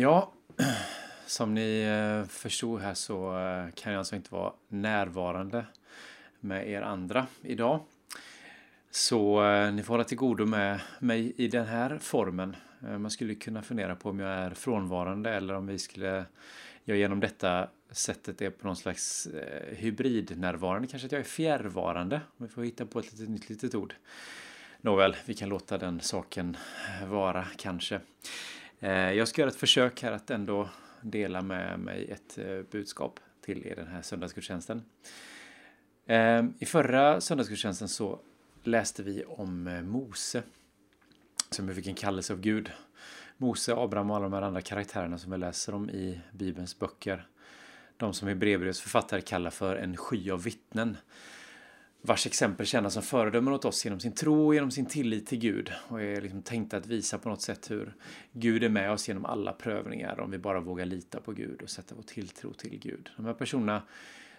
Ja, som ni eh, förstod här så eh, kan jag alltså inte vara närvarande med er andra idag. Så eh, ni får hålla till godo med mig i den här formen. Man skulle kunna fundera på om jag är frånvarande eller om vi skulle göra genom detta sättet är på någon slags hybridnärvarande. Kanske att jag är fjärrvarande. Om vi får hitta på ett litet nytt litet ord. Nåväl, vi kan låta den saken vara kanske. Eh, jag ska göra ett försök här att ändå dela med mig ett eh, budskap till er den här söndagsgudstjänsten. Eh, I förra söndagsgudstjänsten så läste vi om Mose som fick en kallelse av Gud. Mose, Abraham och alla de här andra karaktärerna som vi läser om i Bibelns böcker. De som Hebreerbrevets författare kallar för en sky av vittnen vars exempel tjänar som föredömen åt oss genom sin tro och genom sin tillit till Gud och är liksom tänkta att visa på något sätt hur Gud är med oss genom alla prövningar om vi bara vågar lita på Gud och sätta vår tilltro till Gud. De här personerna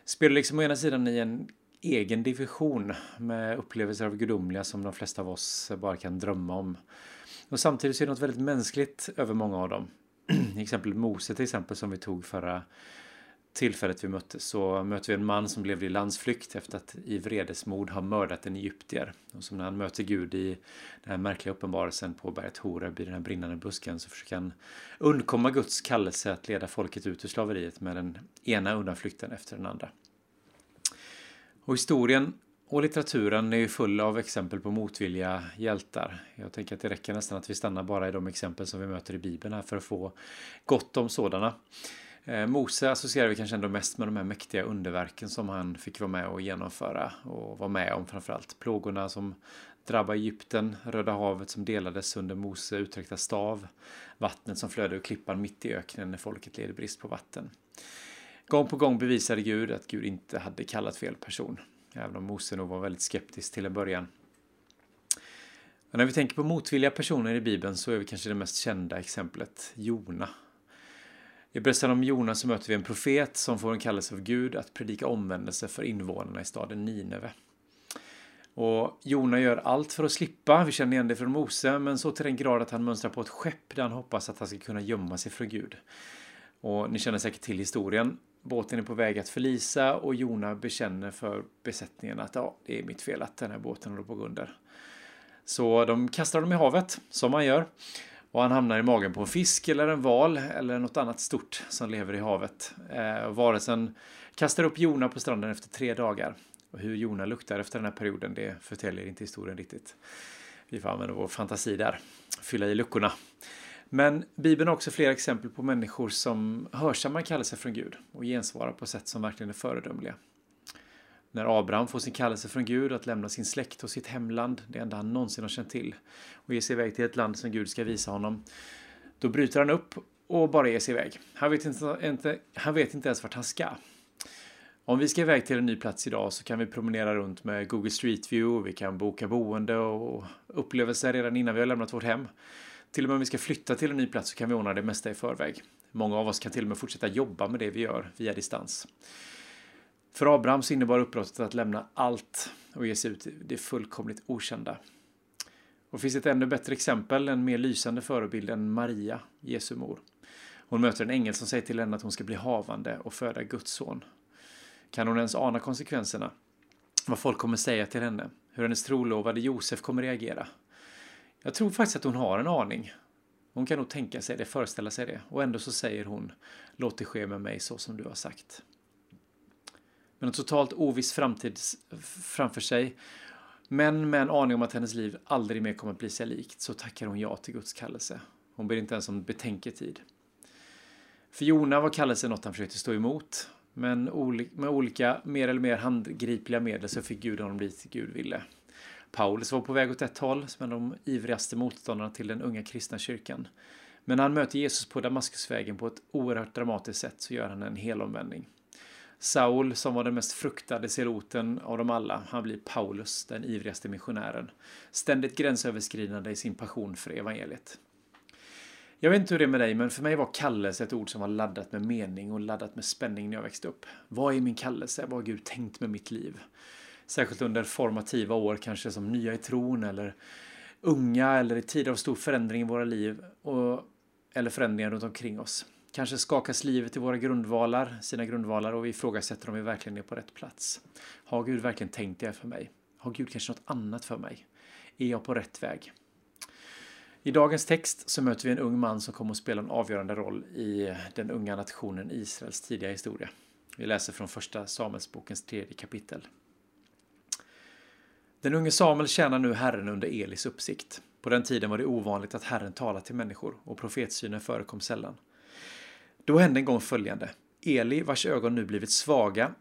spelar liksom å ena sidan i en egen division med upplevelser av gudomliga som de flesta av oss bara kan drömma om. Och samtidigt så är det något väldigt mänskligt över många av dem. exempel Mose till exempel som vi tog förra tillfället vi möttes så möter vi en man som levde i landsflykt efter att i vredesmod ha mördat en egyptier. Och som när han möter Gud i den här märkliga uppenbarelsen på berget Horeb i den här brinnande busken så försöker han undkomma Guds kallelse att leda folket ut ur slaveriet med den ena undanflykten efter den andra. Och historien och litteraturen är ju full av exempel på motvilliga hjältar. Jag tänker att det räcker nästan att vi stannar bara i de exempel som vi möter i Bibeln här för att få gott om sådana. Eh, Mose associerar vi kanske ändå mest med de här mäktiga underverken som han fick vara med och genomföra och vara med om framförallt. Plågorna som drabbade Egypten, Röda havet som delades under Mose utsträckta stav, vattnet som flödade ur klippan mitt i öknen när folket led brist på vatten. Gång på gång bevisade Gud att Gud inte hade kallat fel person, även om Mose nog var väldigt skeptisk till en början. Och när vi tänker på motvilliga personer i Bibeln så är vi kanske det mest kända exemplet Jona i berättelsen om Jonas så möter vi en profet som får en kallelse av Gud att predika omvändelse för invånarna i staden Nineve. Och Jona gör allt för att slippa, vi känner igen det från Mose, men så till den grad att han mönstrar på ett skepp där han hoppas att han ska kunna gömma sig från Gud. Och ni känner säkert till historien. Båten är på väg att förlisa och Jona bekänner för besättningen att ja, det är mitt fel att den här båten håller på att gå under. Så de kastar dem i havet, som man gör. Och han hamnar i magen på en fisk eller en val eller något annat stort som lever i havet. Eh, varelsen kastar upp Jona på stranden efter tre dagar. Och hur Jona luktar efter den här perioden, det förtäljer inte historien riktigt. Vi får använda vår fantasi där, fylla i luckorna. Men Bibeln har också flera exempel på människor som hörsammar kallelse från Gud och gensvarar på sätt som verkligen är föredömliga. När Abraham får sin kallelse från Gud att lämna sin släkt och sitt hemland, det enda han någonsin har känt till, och ge sig iväg till ett land som Gud ska visa honom, då bryter han upp och bara ger sig iväg. Han vet inte, inte, han vet inte ens vart han ska. Om vi ska iväg till en ny plats idag så kan vi promenera runt med Google Street View, vi kan boka boende och upplevelser redan innan vi har lämnat vårt hem. Till och med om vi ska flytta till en ny plats så kan vi ordna det mesta i förväg. Många av oss kan till och med fortsätta jobba med det vi gör via distans. För Abraham så innebar uppbrottet att lämna allt och ge sig ut i det fullkomligt okända. Och finns ett ännu bättre exempel, en mer lysande förebild än Maria, Jesu mor. Hon möter en ängel som säger till henne att hon ska bli havande och föda Guds son. Kan hon ens ana konsekvenserna? Vad folk kommer säga till henne? Hur hennes trolovade Josef kommer reagera? Jag tror faktiskt att hon har en aning. Hon kan nog tänka sig det, föreställa sig det. Och ändå så säger hon, låt det ske med mig så som du har sagt med en totalt oviss framtid framför sig. Men med en aning om att hennes liv aldrig mer kommer att bli sig likt så tackar hon ja till Guds kallelse. Hon ber inte ens om betänketid. För Jona var kallelsen något han försökte stå emot. Men med olika mer eller mer handgripliga medel så fick Gud honom dit Gud ville. Paulus var på väg åt ett håll, som en av de ivrigaste motståndarna till den unga kristna kyrkan. Men när han möter Jesus på Damaskusvägen på ett oerhört dramatiskt sätt så gör han en helomvändning. Saul, som var den mest fruktade seloten av dem alla, han blir Paulus, den ivrigaste missionären. Ständigt gränsöverskridande i sin passion för evangeliet. Jag vet inte hur det är med dig, men för mig var kallelse ett ord som var laddat med mening och laddat med spänning när jag växte upp. Vad är min kallelse? Vad har Gud tänkt med mitt liv? Särskilt under formativa år, kanske som nya i tron eller unga eller i tider av stor förändring i våra liv. Och eller förändringar runt omkring oss. Kanske skakas livet i våra grundvalar, sina grundvalar och vi ifrågasätter om vi verkligen är på rätt plats. Har Gud verkligen tänkt det för mig? Har Gud kanske något annat för mig? Är jag på rätt väg? I dagens text så möter vi en ung man som kommer att spela en avgörande roll i den unga nationen Israels tidiga historia. Vi läser från första Samuelsbokens tredje kapitel. Den unge Samuel tjänar nu Herren under Elis uppsikt. På den tiden var det ovanligt att Herren talade till människor och profetsynen förekom sällan. Då hände en gång följande. Eli, vars ögon nu blivit svaga,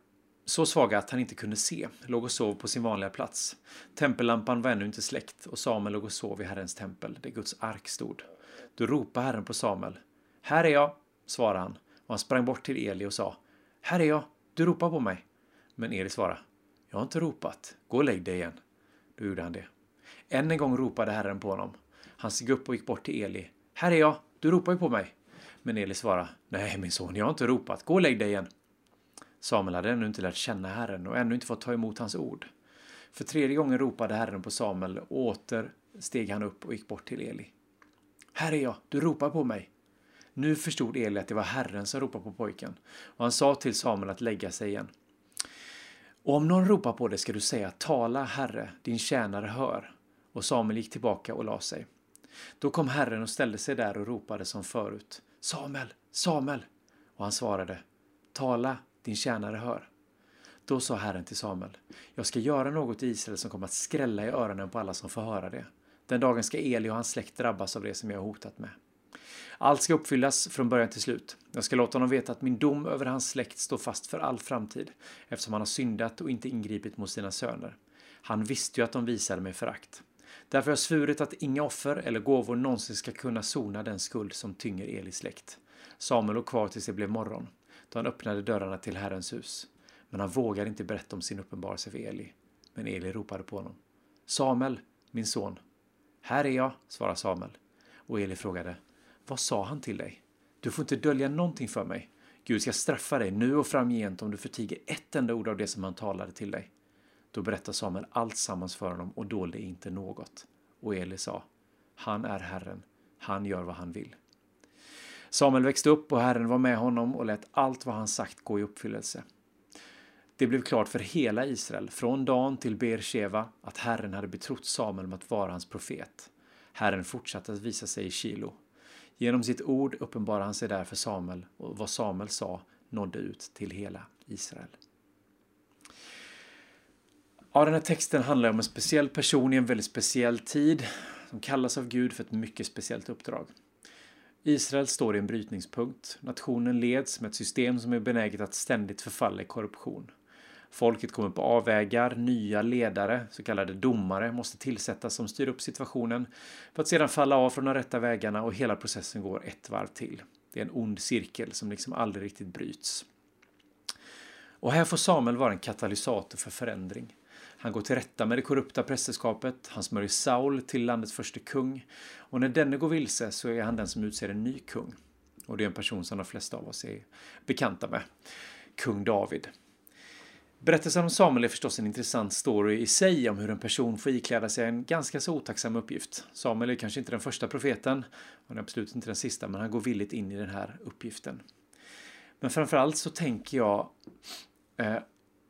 så svaga att han inte kunde se, låg och sov på sin vanliga plats. Tempellampan var ännu inte släckt och Samuel låg och sov i Herrens tempel, där Guds ark stod. Då ropade Herren på Samuel. Här är jag, svarade han, och han sprang bort till Eli och sa. Här är jag, du ropar på mig. Men Eli svarade. Jag har inte ropat, gå och lägg dig igen. Då gjorde han det. Än en gång ropade Herren på honom. Han steg upp och gick bort till Eli. Här är jag, du ropar ju på mig. Men Eli svarade. Nej, min son, jag har inte ropat. Gå och lägg dig igen. Samuel hade ännu inte lärt känna Herren och ännu inte fått ta emot hans ord. För tredje gången ropade Herren på Samuel och åter steg han upp och gick bort till Eli. Här är jag, du ropar på mig. Nu förstod Eli att det var Herren som ropade på pojken och han sa till Samuel att lägga sig igen. Och om någon ropar på dig ska du säga tala Herre, din tjänare hör. Och Samuel gick tillbaka och la sig. Då kom Herren och ställde sig där och ropade som förut. Samuel, Samuel! Och han svarade. Tala, din tjänare hör. Då sa Herren till Samuel. Jag ska göra något i Israel som kommer att skrälla i öronen på alla som får höra det. Den dagen ska Eli och hans släkt drabbas av det som jag har hotat med. Allt ska uppfyllas från början till slut. Jag ska låta honom veta att min dom över hans släkt står fast för all framtid, eftersom han har syndat och inte ingripit mot sina söner. Han visste ju att de visade mig förakt. Därför har jag svurit att inga offer eller gåvor någonsin ska kunna sona den skuld som tynger Elis släkt. Samuel låg kvar tills det blev morgon, då han öppnade dörrarna till Herrens hus. Men han vågade inte berätta om sin uppenbarelse för Eli. Men Eli ropade på honom. Samuel, min son. Här är jag, svarade Samuel. Och Eli frågade. Vad sa han till dig? Du får inte dölja någonting för mig. Gud ska straffa dig nu och framgent om du förtiger ett enda ord av det som han talade till dig. Då berättade Samuel allt sammans för honom och dolde inte något. Och Eli sa, han är Herren, han gör vad han vill. Samuel växte upp och Herren var med honom och lät allt vad han sagt gå i uppfyllelse. Det blev klart för hela Israel, från Dan till Beersheva, att Herren hade betrott Samuel med att vara hans profet. Herren fortsatte att visa sig i Kilo. Genom sitt ord uppenbarade han sig där för Samuel och vad Samuel sa nådde ut till hela Israel. Ja, den här texten handlar om en speciell person i en väldigt speciell tid som kallas av Gud för ett mycket speciellt uppdrag. Israel står i en brytningspunkt. Nationen leds med ett system som är benäget att ständigt förfalla i korruption. Folket kommer på avvägar, nya ledare, så kallade domare, måste tillsättas som styr upp situationen för att sedan falla av från de rätta vägarna och hela processen går ett varv till. Det är en ond cirkel som liksom aldrig riktigt bryts. Och här får Samuel vara en katalysator för förändring. Han går till rätta med det korrupta prästerskapet, han smörjer Saul till landets första kung och när denne går vilse så är han den som utser en ny kung. Och det är en person som de flesta av oss är bekanta med. Kung David. Berättelsen om Samuel är förstås en intressant story i sig om hur en person får ikläda sig en ganska så otacksam uppgift. Samuel är kanske inte den första profeten, och är absolut inte den sista, men han går villigt in i den här uppgiften. Men framförallt så tänker jag eh,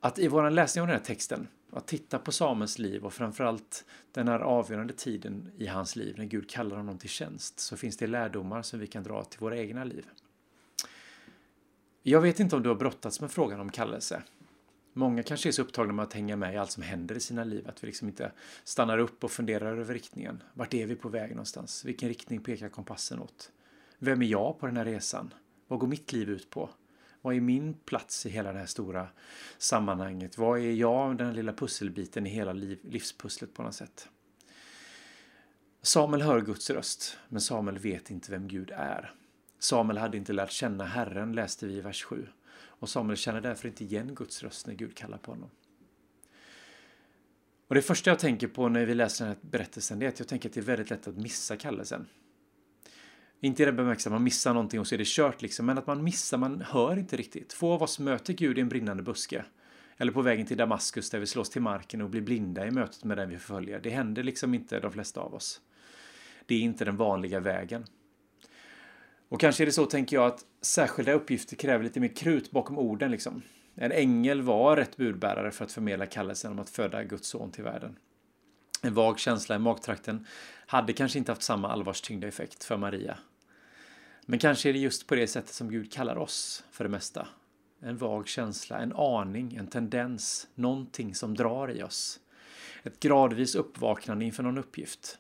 att i vår läsning av den här texten, att titta på Samuels liv och framförallt den här avgörande tiden i hans liv när Gud kallar honom till tjänst, så finns det lärdomar som vi kan dra till våra egna liv. Jag vet inte om du har brottats med frågan om kallelse. Många kanske är så upptagna med att hänga med i allt som händer i sina liv att vi liksom inte stannar upp och funderar över riktningen. Vart är vi på väg någonstans? Vilken riktning pekar kompassen åt? Vem är jag på den här resan? Vad går mitt liv ut på? Vad är min plats i hela det här stora sammanhanget? Vad är jag, den här lilla pusselbiten i hela liv, livspusslet på något sätt? Samuel hör Guds röst, men Samuel vet inte vem Gud är. Samuel hade inte lärt känna Herren, läste vi i vers 7. Och Samuel känner därför inte igen Guds röst när Gud kallar på honom. Och Det första jag tänker på när vi läser den här berättelsen är att jag tänker att det är väldigt lätt att missa kallelsen. Inte i den bemärkelsen att man missar någonting och så är det kört liksom, men att man missar, man hör inte riktigt. Få av oss möter Gud i en brinnande buske. Eller på vägen till Damaskus där vi slås till marken och blir blinda i mötet med den vi förföljer. Det händer liksom inte de flesta av oss. Det är inte den vanliga vägen. Och kanske är det så, tänker jag, att särskilda uppgifter kräver lite mer krut bakom orden. Liksom. En ängel var rätt budbärare för att förmedla kallelsen om att föda Guds son till världen. En vag känsla i magtrakten hade kanske inte haft samma allvarstyngda effekt för Maria. Men kanske är det just på det sättet som Gud kallar oss för det mesta. En vag känsla, en aning, en tendens, någonting som drar i oss. Ett gradvis uppvaknande inför någon uppgift.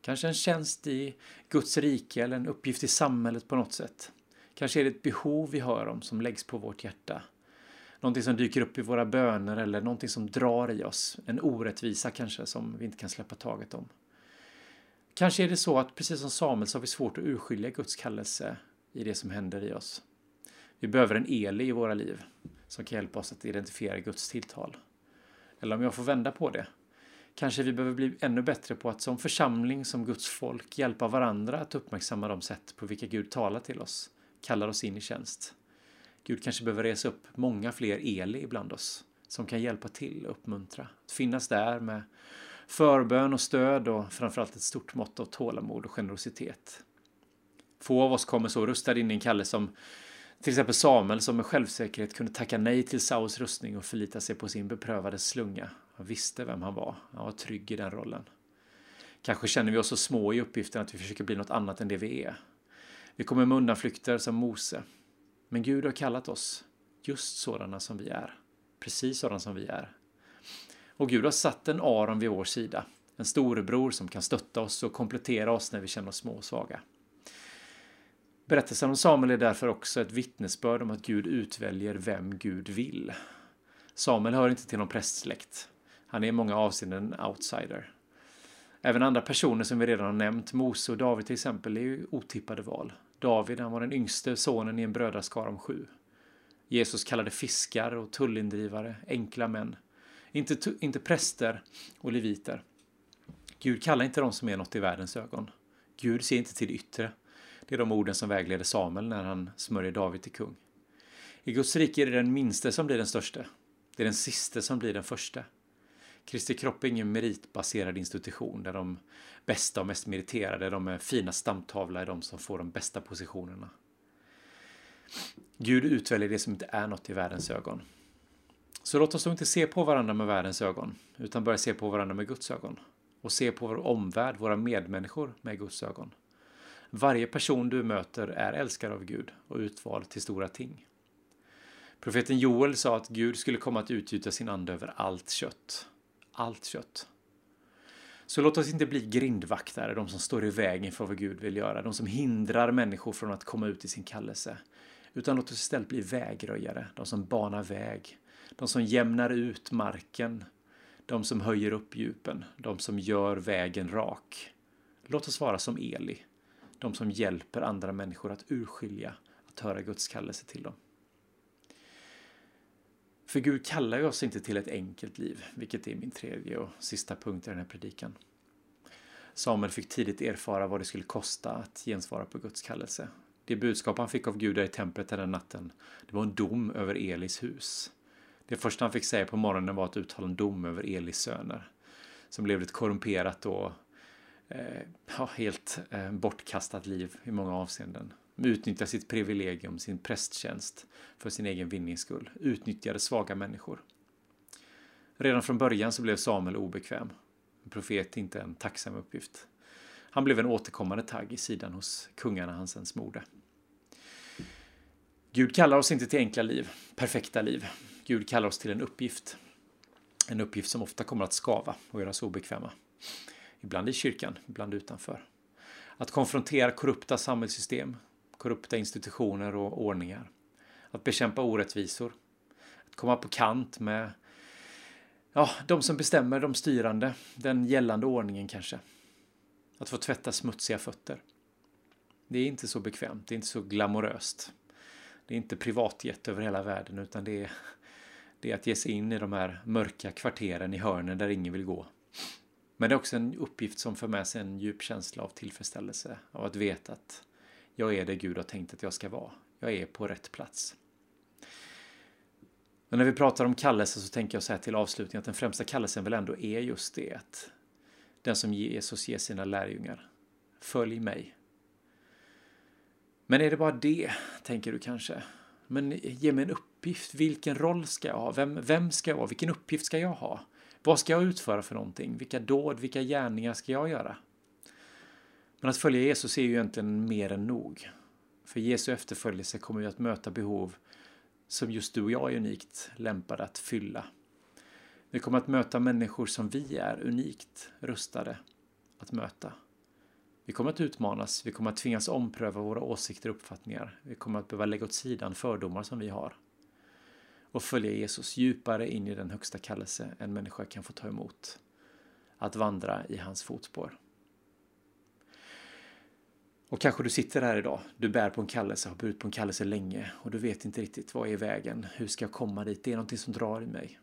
Kanske en tjänst i Guds rike eller en uppgift i samhället på något sätt. Kanske är det ett behov vi hör om som läggs på vårt hjärta. Någonting som dyker upp i våra böner eller någonting som drar i oss. En orättvisa kanske som vi inte kan släppa taget om. Kanske är det så att precis som Samuel så har vi svårt att urskilja Guds kallelse i det som händer i oss. Vi behöver en Eli i våra liv som kan hjälpa oss att identifiera Guds tilltal. Eller om jag får vända på det. Kanske vi behöver bli ännu bättre på att som församling, som Guds folk, hjälpa varandra att uppmärksamma de sätt på vilka Gud talar till oss, kallar oss in i tjänst. Gud kanske behöver resa upp många fler Eli ibland oss som kan hjälpa till och uppmuntra. Att finnas där med förbön och stöd och framförallt ett stort mått av tålamod och generositet. Få av oss kommer så rustade in i en kallelse som till exempel Samuel som med självsäkerhet kunde tacka nej till Sauls rustning och förlita sig på sin beprövade slunga. Han visste vem han var. Han var trygg i den rollen. Kanske känner vi oss så små i uppgiften att vi försöker bli något annat än det vi är. Vi kommer med undanflykter som Mose. Men Gud har kallat oss just sådana som vi är. Precis sådana som vi är. Och Gud har satt en Aron vid vår sida. En storebror som kan stötta oss och komplettera oss när vi känner oss små och svaga. Berättelsen om Samuel är därför också ett vittnesbörd om att Gud utväljer vem Gud vill. Samuel hör inte till någon prästsläkt. Han är i många avseenden en outsider. Även andra personer som vi redan har nämnt, Mose och David till exempel, är ju otippade val. David han var den yngste sonen i en brödraskara om sju. Jesus kallade fiskar och tullindrivare enkla män. Inte, inte präster och leviter. Gud kallar inte dem som är något i världens ögon. Gud ser inte till det yttre. Det är de orden som vägleder Samuel när han smörjer David till kung. I Guds rike är det den minste som blir den störste. Det är den siste som blir den första. Kristi kropp är ingen meritbaserad institution där de bästa och mest meriterade, de med fina stamtavla är de som får de bästa positionerna. Gud utväljer det som inte är något i världens ögon. Så låt oss då inte se på varandra med världens ögon, utan börja se på varandra med Guds ögon. Och se på vår omvärld, våra medmänniskor, med Guds ögon. Varje person du möter är älskad av Gud och utvald till stora ting. Profeten Joel sa att Gud skulle komma att utgjuta sin ande över allt kött. Allt kött. Så låt oss inte bli grindvaktare, de som står i vägen för vad Gud vill göra, de som hindrar människor från att komma ut i sin kallelse. Utan låt oss istället bli vägröjare, de som banar väg, de som jämnar ut marken, de som höjer upp djupen, de som gör vägen rak. Låt oss vara som Eli, de som hjälper andra människor att urskilja, att höra Guds kallelse till dem. För Gud kallar ju oss inte till ett enkelt liv, vilket är min tredje och sista punkt i den här predikan. Samuel fick tidigt erfara vad det skulle kosta att gensvara på Guds kallelse. Det budskap han fick av Gud i templet den natten, det var en dom över Elis hus. Det första han fick säga på morgonen var att uttala en dom över Elis söner, som blev ett korrumperat och eh, helt eh, bortkastat liv i många avseenden. Utnyttjade sitt privilegium, sin prästtjänst, för sin egen vinnings skull. Utnyttjade svaga människor. Redan från början så blev Samuel obekväm. En profet inte en tacksam uppgift. Han blev en återkommande tagg i sidan hos kungarna han sen smorde. Gud kallar oss inte till enkla liv, perfekta liv. Gud kallar oss till en uppgift. En uppgift som ofta kommer att skava och göra oss obekväma. Ibland i kyrkan, ibland utanför. Att konfrontera korrupta samhällssystem, korrupta institutioner och ordningar. Att bekämpa orättvisor. Att komma på kant med ja, de som bestämmer, de styrande, den gällande ordningen kanske. Att få tvätta smutsiga fötter. Det är inte så bekvämt, det är inte så glamoröst. Det är inte privatjet över hela världen utan det är, det är att ge sig in i de här mörka kvarteren i hörnen där ingen vill gå. Men det är också en uppgift som för med sig en djup känsla av tillfredsställelse av att veta att jag är det Gud har tänkt att jag ska vara. Jag är på rätt plats. Men när vi pratar om kallelse så tänker jag så här till avslutning att den främsta kallelsen väl ändå är just det att den som Jesus ger sina lärjungar. Följ mig. Men är det bara det, tänker du kanske? Men ge mig en uppgift. Vilken roll ska jag ha? Vem, vem ska jag vara? Vilken uppgift ska jag ha? Vad ska jag utföra för någonting? Vilka dåd, vilka gärningar ska jag göra? Men att följa Jesus är ju egentligen mer än nog. För Jesu efterföljelse kommer ju att möta behov som just du och jag är unikt lämpade att fylla. Vi kommer att möta människor som vi är unikt rustade att möta. Vi kommer att utmanas, vi kommer att tvingas ompröva våra åsikter och uppfattningar. Vi kommer att behöva lägga åt sidan fördomar som vi har. Och följa Jesus djupare in i den högsta kallelse en människa kan få ta emot. Att vandra i hans fotspår. Och kanske du sitter här idag, du bär på en kallelse, har burit på en kallelse länge och du vet inte riktigt vad är vägen, hur ska jag komma dit, det är någonting som drar i mig.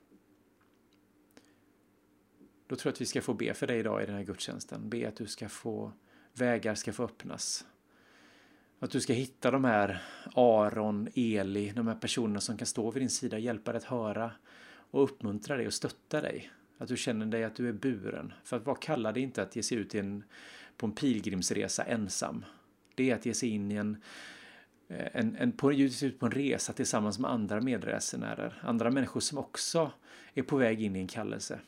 Då tror jag att vi ska få be för dig idag i den här gudstjänsten. Be att du ska få, vägar ska få öppnas. Att du ska hitta de här Aron, Eli, de här personerna som kan stå vid din sida, hjälpa dig att höra och uppmuntra dig och stötta dig. Att du känner dig att du är buren. För att vara kallad är inte att ge sig ut en, på en pilgrimsresa ensam. Det är att ge sig in i en, eh, en, en, på, ge sig ut på en resa tillsammans med andra medresenärer. Andra människor som också är på väg in i en kallelse.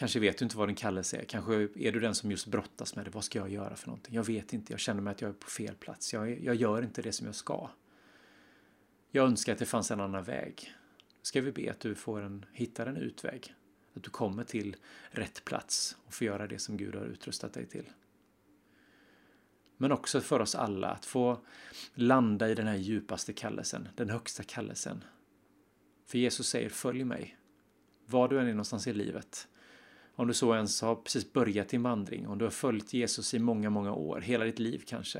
Kanske vet du inte vad din kallelse är. Kanske är du den som just brottas med det. Vad ska jag göra för någonting? Jag vet inte. Jag känner mig att jag är på fel plats. Jag, jag gör inte det som jag ska. Jag önskar att det fanns en annan väg. Ska vi be att du får en, hittar en utväg. Att du kommer till rätt plats och får göra det som Gud har utrustat dig till. Men också för oss alla att få landa i den här djupaste kallelsen, den högsta kallelsen. För Jesus säger följ mig. Var du än är någonstans i livet om du så ens har precis börjat din vandring, om du har följt Jesus i många, många år, hela ditt liv kanske.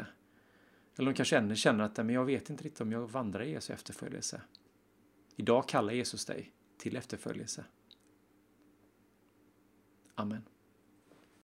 Eller om du kanske ännu känner att men jag vet inte riktigt om jag vandrar i Jesu efterföljelse. Idag kallar Jesus dig till efterföljelse. Amen.